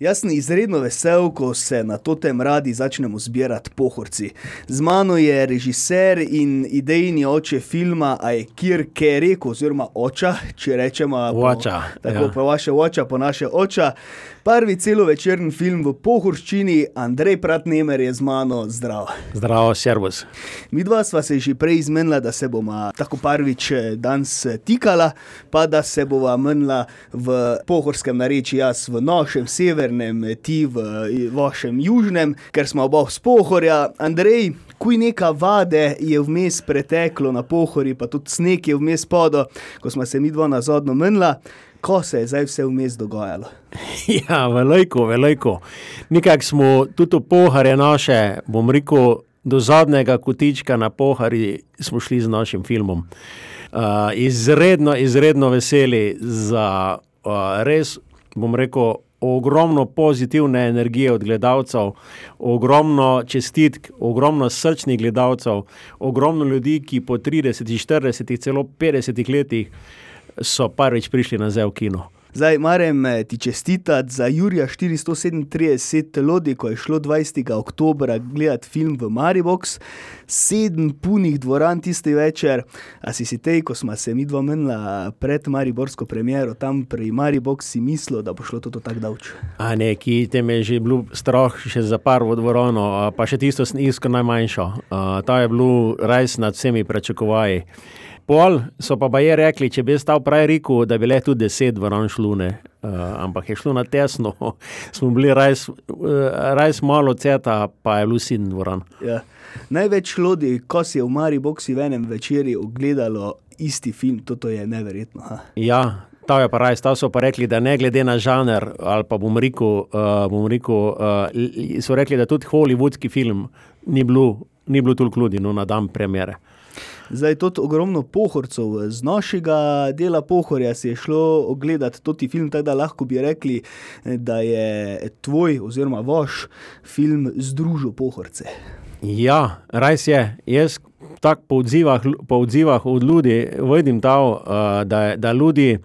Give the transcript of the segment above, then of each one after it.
Jaz sem izredno vesel, ko se na to tem radi začnemo zbirati pohorci. Z mano je režiser in idejni oče filma Aikir Kerek, oziroma oča, če rečemo. Oča, Tako ja. po vaše oča, po naše oča. Prvi celovečerni film v pohorščini, Andrej Pratnemer je z mano zdrav. Zdravo, servus. Mi dva sva se že prej izmenila, da se bomo tako prvič eh, danes eh, tikala, pa da se bova menila v pohorskem narečju, jaz v našem severnem, ti v vašem južnem, ker smo oba z pohorja. Andrej, kuj neka vade je vmes preteklo na pohori, pa tudi sneg je vmes padal, ko smo se mi dva na zadnjo menila. Ko se je zdaj vse vmes dogajalo? Ja, veliko, veliko. Nekako smo tudi pohare naše, bom rekel, do zadnjega kotička na pohari smo šli z našim filmom. Uh, izredno, izredno veseli za uh, res, bom rekel, ogromno pozitivne energije od gledalcev, ogromno čestitk, ogromno srčnih gledalcev, ogromno ljudi, ki po 30, 40, celo 50 letih so prvič prišli nazaj v kino. Zdaj, marem eh, ti čestitati za Jurija 437 lodi, ko je šlo 20. oktober gledati film v Maribox, sedem punih dvoran tisti večer. A si si tej, ko smo se mi dva menila pred Mariborsko premiero, tam pri Maribox si mislil, da bo šlo to tako davč. A ne, ki te me je že bil strah, še za par v dvorano, pa še tisto snisko najmanjšo. A, Ta je bil res nad vsemi pričakovanji. Pol so pa baje rekli, če bi stal prav rekel, da bi le tudi deset dvoran šlune, uh, ampak je šlo na tesno, smo bili res, uh, res malo ceta, pa je bil sin dvoran. Ja. Največ ljudi, ko si je v Mariboxi v enem večerju ogledalo isti film, to je neverjetno. Ha. Ja, ta je pa res, ta so pa rekli, da ne glede na žanr, ali pa bom rekel, uh, bom rekel uh, so rekli, da tudi hollywoodski film ni bil, ni bil toliko ljudi, no, na dan premjere. Zdaj, tudi ogromno pohorcev z našega dela pohorja si je šlo ogledati toti film, tako da lahko bi rekli, da je tvoj oziroma vaš film združil pohorce. Ja, res je. Jaz tako po odzivah, po odzivah od ljudi vidim uh, da, da ljudi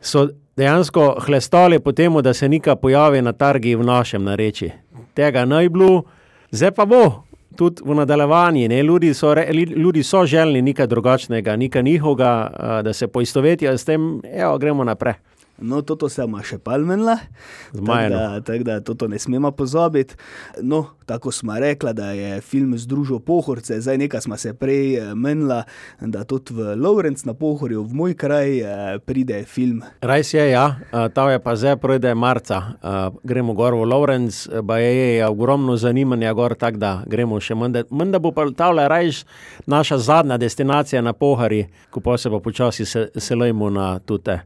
so dejansko hlestali po tem, da se nekaj pojavi na trgi v našem nareči. Tega naj bilo, zdaj pa bo. Tudi v nadaljevanju, ljudi, so, ljudi so želni nekaj drugačnega, nekaj njihovega, uh, da se poistovetijo s tem, evo, gremo naprej. No, toto se ima še palmenla, Zmajano. tako da, tak da toto ne smemo pozabiti. No, tako smo rekla, da je film združil pohorce, zdaj nekaj smo se prej eh, menila, da tudi v Lovrenc na pohorju, v moj kraj, eh, pride film. Res je, ja, uh, ta je pa zdaj pride marca, gremo gor v Lovrenc, pa je, je ogromno zanimanja gor, tako da gremo še menda. Menda bo pa tavle rajš naša zadnja destinacija na Pohari, ko pa se pa počasi se, selimo na tute,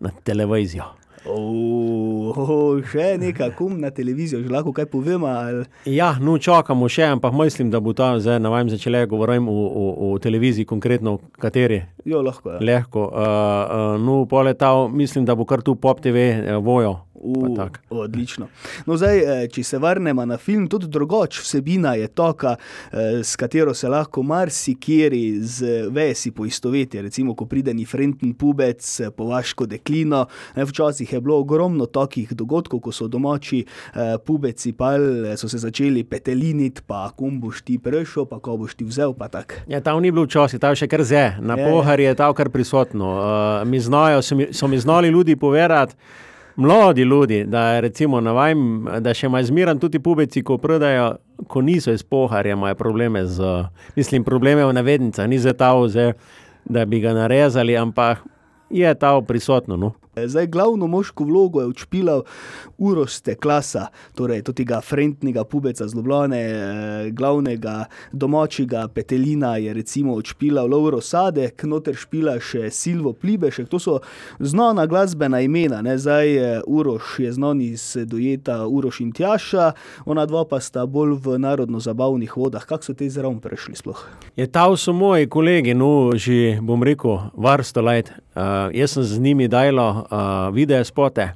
na televizijo. Oh, oh, še nekaj, kum na televizijo, že lahko kaj povemo. Ali... Ja, no čakamo še, ampak mislim, da bo ta zdaj, ne vem, začele govorim o, o, o televiziji, konkretno v kateri. Jo, lahko je. Lehko. Uh, uh, no, poletal, mislim, da bo kar tu pop TV uh, vojo. Uh, odlično. No, zdaj, eh, če se vrnemo na film, tudi drugač vsebina je taka, eh, s katero se lahko marsikeri z vesi poistoveti. Recimo, ko pride Nifrenten pubec, eh, povaško deklino. Ne, včasih je bilo ogromno takih dogodkov, ko so domači pubeci pal, so se začeli peteliniti, pa kom boš ti prešel, pa ko boš ti vzel. Ja, tam ni bilo včasih, tam še kar zdaj. Na pohari je tam kar prisotno. Uh, mi znajo, so, mi, so mi znali ljudi povedati, mladi ljudi, da, recimo, ne vem, da še imajo zmeren tudi pubeci, ko predajo, ko niso iz poharja, imajo probleme z, mislim, probleme v navednicah, ni za ta vze, da bi ga narezali, ampak je ta prisotno. No. Zdaj, glavno moško vlogo je odšpilal Uroš Teklasa, torej tega frentnega pubeca z Ljubljane, eh, glavnega domačega petelina je recimo odšpilal Lauro Sadek, noter špila še Silvo Plibešek, to so znana glasbena imena, ne? zdaj eh, Uroš je znan iz dojeta Uroš in Tjaša, ona dva pa sta bolj v narodno-zabavnih vodah, kako so te zraven prešli sploh? Je ta so moji kolegi, no, že bom rekel, vrsto let. Uh, jaz sem z njimi dajal uh, video spote.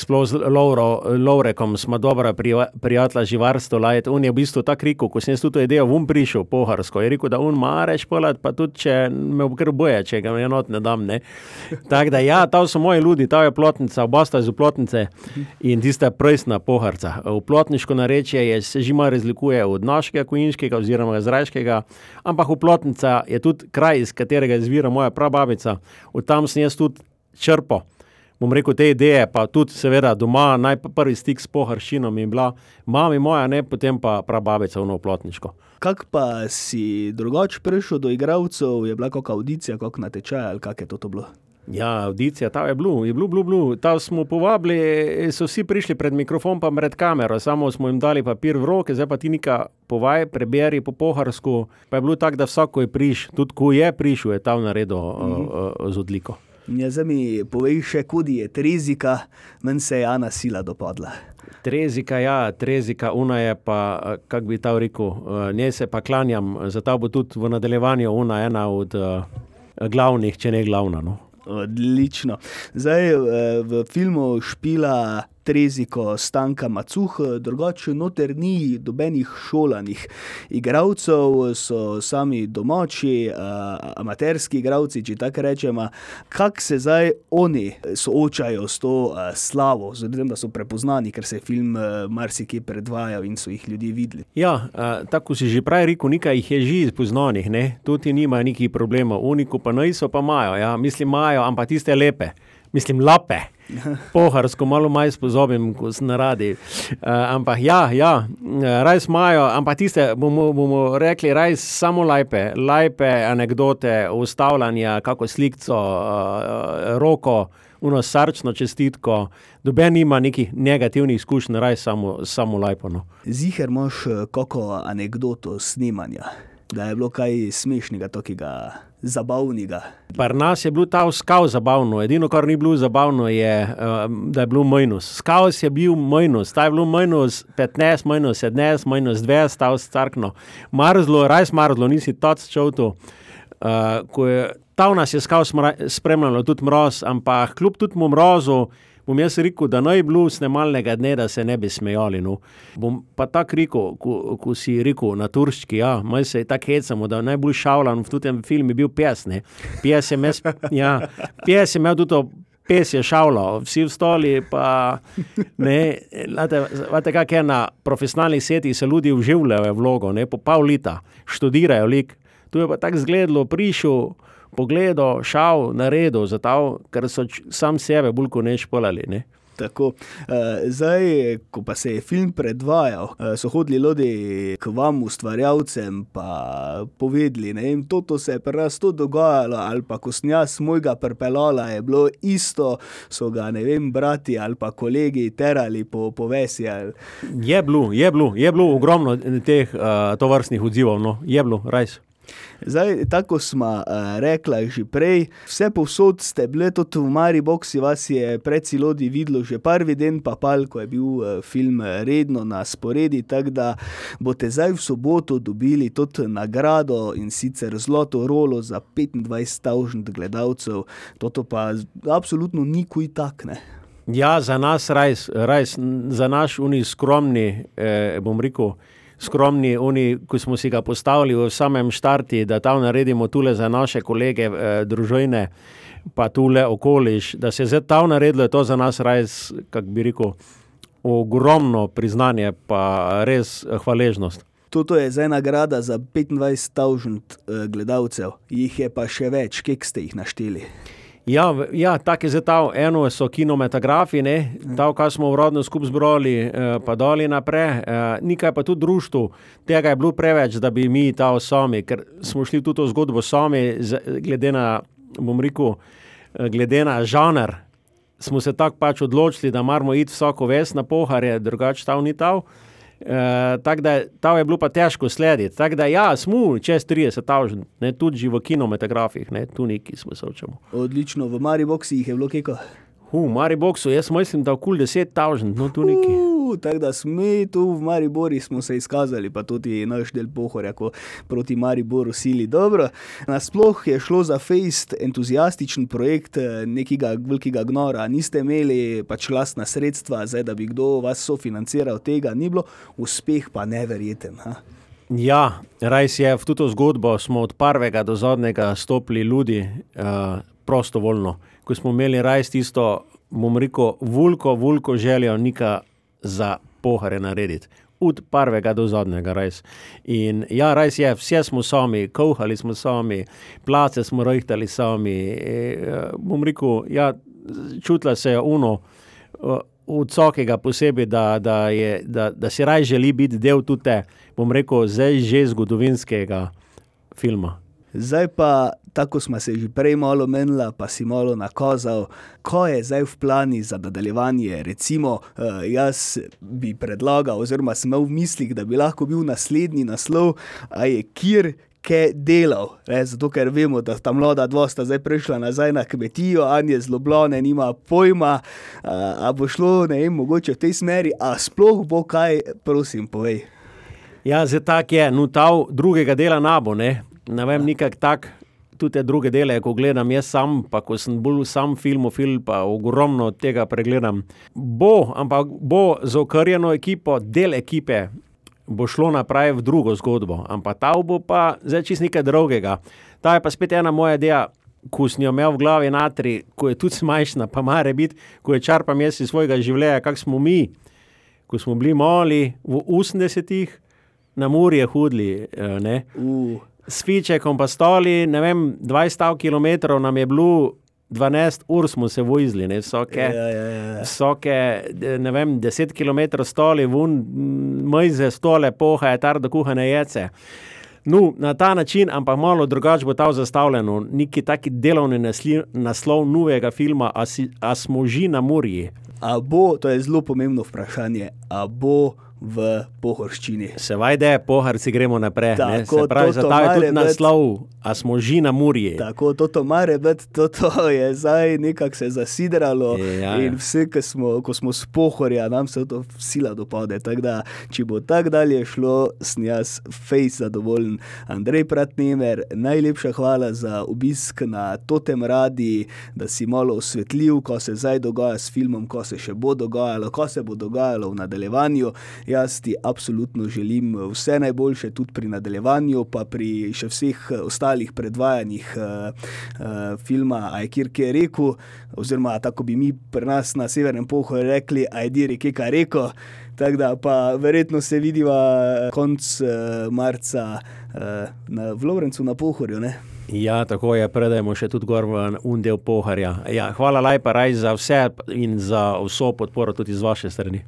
sploh z Lauro, Laurekom smo dobra prijatelja živarstvo lajet. On je v bistvu tako rekel, ko sem jaz tudi idejo vum prišel poharsko, je rekel, da on mareš polat, pa tudi če me kar boje, če ga enot ne dam, ne. Tako da ja, ta so moji ljudi, ta je plotnica, oba sta iz plotnice in tista prejsna poharca. V plotniško narečje je, se že malo razlikuje od našega kojinškega oziroma izraelskega, ampak v plotnica je tudi kraj, iz katerega izvira moja prababica, od tam sem jaz tudi črpal bom rekel, te ideje, pa tudi, seveda, doma, najprej stik s pohršinom in bila mama moja, ne potem pa prababica v Novoplotniško. Kak pa si drugače prišel do igralcev, je bila kakšna audicija, kakšna natečaj ali kak je to bilo? Ja, audicija, ta je bilo, je bilo, bilo, bilo. Ta smo povabili, so vsi prišli pred mikrofon, pa pred kamero, samo smo jim dali papir v roke, zdaj pa ti nekaj povaj, preberi po poharsku. Pa je bilo tako, da vsako je prišel, tudi ko je prišel, je ta naredil mm -hmm. uh, uh, z odliko. Ja, zdaj mi povej še, kudi je Trezika, meni se je Ana sila dopadla. Trezika, ja, Trezika, una je pa, kako bi ta rekel, nje se pa klanjam, zato bo tudi v nadaljevanju una ena od uh, glavnih, če ne glavna. No. Odlično. Zdaj v filmu špila treziko Stanka Macuh, drugače noter ni dobenih šolanih igralcev, so sami domači, amaterski igralci, če tako rečemo. Kako se zdaj oni soočajo s to slavo, zdaj, da so prepoznani, ker se je film marsikaj predvajal in so jih ljudje videli? Ja, tako si že prej rekel, nekaj jih je že izpoznanih, tudi nima nekih problemov, uniku pa niso, pa imajo, ja, mislim, imajo, ampak tiste lepe, mislim, lape. Poharsko malo manj spozobim, ko sem radi. Uh, ampak ja, ja res imajo, ampak tiste bomo, bomo rekli, res samo lepe, lepe anekdote, ustavljanja, kako slikco, uh, roko, uno srčno čestitko. Doben ima nekih negativnih izkušenj, res samo, samo lepo. No. Ziher imaš kako anekdoto snemanja, da je bilo kaj smešnega, tokega zabavnega. Pri nas je bil ta skav zabavno. Edino, kar ni bilo zabavno, je, da je bil minus. Skav je bil minus, ta je bil minus 15, minus 17, minus 20, stav starkno. Marzlo, rajs marzlo, nisi toc čovtu. Uh, ko je ta v nas je skav spremljalo tudi mroz, ampak kljub tudi mu mrozu, bom jaz rekel, da naj bi bilo snemalnega dne, da se ne bi smejali. No. Bom pa tako rekel, ko, ko si rekel na turščki, ja, moj se je tako hecamo, da najbolj šavlan v tem filmu je bil pes. Pes je, mes, ja, pes je imel tudi. Pes je šavlo, vsi vstali. Veste, kako je na profesionalnih setih, se ljudje uživljajo v vlogo, ne po pol leta, študirajo lik. Tu je pa tako zgledalo, prišel pogledal, šel na redu, zato ker so sam sebe bolj kot neč polali. Ne? Tako. Zdaj, ko pa se je film predvajal, so hodili ljudje k vam, ustvarjalcem, pa povedali, da je to se pri nas to dogajalo, ali pa ko sem jaz mojega prpelala, je bilo isto, so ga ne vem, brati ali pa kolegi terali po povesi. Ali... Je bilo, je bilo, je bilo ogromno teh uh, tovrstnih odzivov, no, je bilo, res. Zdaj, tako smo uh, rekli že prej, vse povsod ste bili, tudi v Mari Boxi vas je pred celodi videlo že prvi dan, pa pal, ko je bil uh, film redno na sporedi, tako da boste zdaj v soboto dobili tudi nagrado in sicer zlato rolo za 25.000 gledalcev. Toto pa absolutno ni kuj takne. Ja, za nas, rajs, rajs, za naš uniskromni, eh, bom rekel, skromni, oni, ki smo si ga postavili v samem štartu, da tam naredimo tole za naše kolege, eh, družine, pa tole okoliš, da se je zdaj tam naredilo, je to za nas res, kako bi rekel, ogromno priznanje, pa res hvaležnost. Toto je zdaj nagrada za 25.000 eh, gledalcev, jih je pa še več, kje ste jih našteli. Ja, ja tako je zdaj. Eno so kinematografi, to, kar smo urodno skupaj zbrali, eh, pa dolje naprej. Eh, nekaj pa tudi društvo, tega je bilo preveč, da bi mi ta sami, ker smo šli tudi v zgodbo sami, glede na, bom rekel, eh, glede na žanr. Smo se tako pač odločili, da moramo iti vsako ves na poharje, drugače ta ni ta. Uh, tako da to je bilo pa težko slediti. Tako da, ja, smo čez 30 tavžen, tudi v kinematografih, ne, tu neki smo se učili. Odlično, v Mariboku jih je bilo keko. V Mariboku, jaz mislim, da okoli 10 tavžen, no tu neki. Uh, tako da smo mi tu v Mariboru smo se izkazali, pa tudi naš del pohorja, ko proti Mariboru sili dobro. Nasploh je šlo za fejst entuzijastičen projekt eh, nekega velikega gnora. Niste imeli pač lastna sredstva, zdaj da bi kdo vas sofinanciral tega, ni bilo, uspeh pa neverjeten. Ha? Ja, res je, v to zgodbo smo od prvega do zadnjega stopili ljudi uh, prostovoljno. Ko smo imeli res tisto, bom rekel, vulko, vulko željo nika za pohare narediti. Od prvega do zadnjega, res. In ja, res je, vse smo sami, kuhali smo sami, place smo rojhtali sami. E, bom rekel, ja, čutila se je uno. Uh, od vsakega posebej, da, da, je, da, da si raj želi biti del tudi, bom rekel, zdaj že zgodovinskega filma. Zdaj pa, tako smo se že prej malo menili, pa si malo nakazal, ko je zdaj v plani za nadaljevanje. Recimo, eh, jaz bi predlagal, oziroma sem imel v mislih, da bi lahko bil naslednji naslov, a je kjer, kaj delal. Ne, zato, ker vemo, da ta mlada dva sta zdaj prišla nazaj na kmetijo, Anja zelo blone, nima pojma, a, a bo šlo, ne vem, mogoče v tej smeri, a sploh bo kaj, prosim, povej. Ja, zdaj tak je, no ta drugega dela nabo, ne, ne vem, nikak tak. Tudi te druge dele, ko gledam jaz sam, pa ko sem bolj sam film, film, pa ogromno tega pregledam. Bo, ampak bo z okrjeno ekipo, del ekipe, bo šlo naprej v drugo zgodbo, ampak ta bo pa zdaj čist nekaj drugega. Ta je pa spet ena moja ideja, ko sem jo imel v glavi natri, ko je tudi smajšna, pa mare biti, ko je črpam jaz iz svojega življenja, kak smo mi, ko smo bili mali v 80-ih, na morje hudli. Uh. S fičekom pa stoli, ne vem, 20 km nam je bilo 12 ur smo se vozili, ne vsake, Ja, ja, ja. vsake, ne vem, 10 km stoli, vun, mejze, stole, poha, tar, da kuhane jece. No, na ta način, ampak malo drugače bo ta zastavljeno, neki taki delovni nasli, naslov novega filma, a, si, a smo že na morji. A bo, to je zelo pomembno vprašanje, a bo v pohorščini. Seveda, poharci gremo naprej. Tako, Se pravi, to ta je tudi biti. naslov, a smo že na morji. Tako, toto mare biti, toto je zdaj nekako se zasidralo Ja, ja. in vse, ko smo, ko smo s pohorja, nam se to sila dopade. Tako da, če bo tako dalje šlo, sem jaz fejs zadovoljen. Andrej Pratnemer, najlepša hvala za obisk na Totem Radi, da si malo osvetlil, ko se zdaj dogaja s filmom, ko se še bo dogajalo, ko se bo dogajalo v nadaljevanju. Jaz ti absolutno želim vse najboljše tudi pri nadaljevanju, pa pri še vseh eh, ostalih predvajanjih uh, uh, filma Ajkir, ki je rekel, oziroma tako bi mi pri nas na Severnem pohoju rekli, Ajdiri, ki je rekel. Tako da pa verjetno se vidiva eh, konc uh, marca uh, na, v Lovrencu na pohorju. Ne? Ja, tako je, predajmo še tudi gor v undel poharja. Ja, hvala lepa, Raj, za vse in za vso podporo tudi z vaše strani.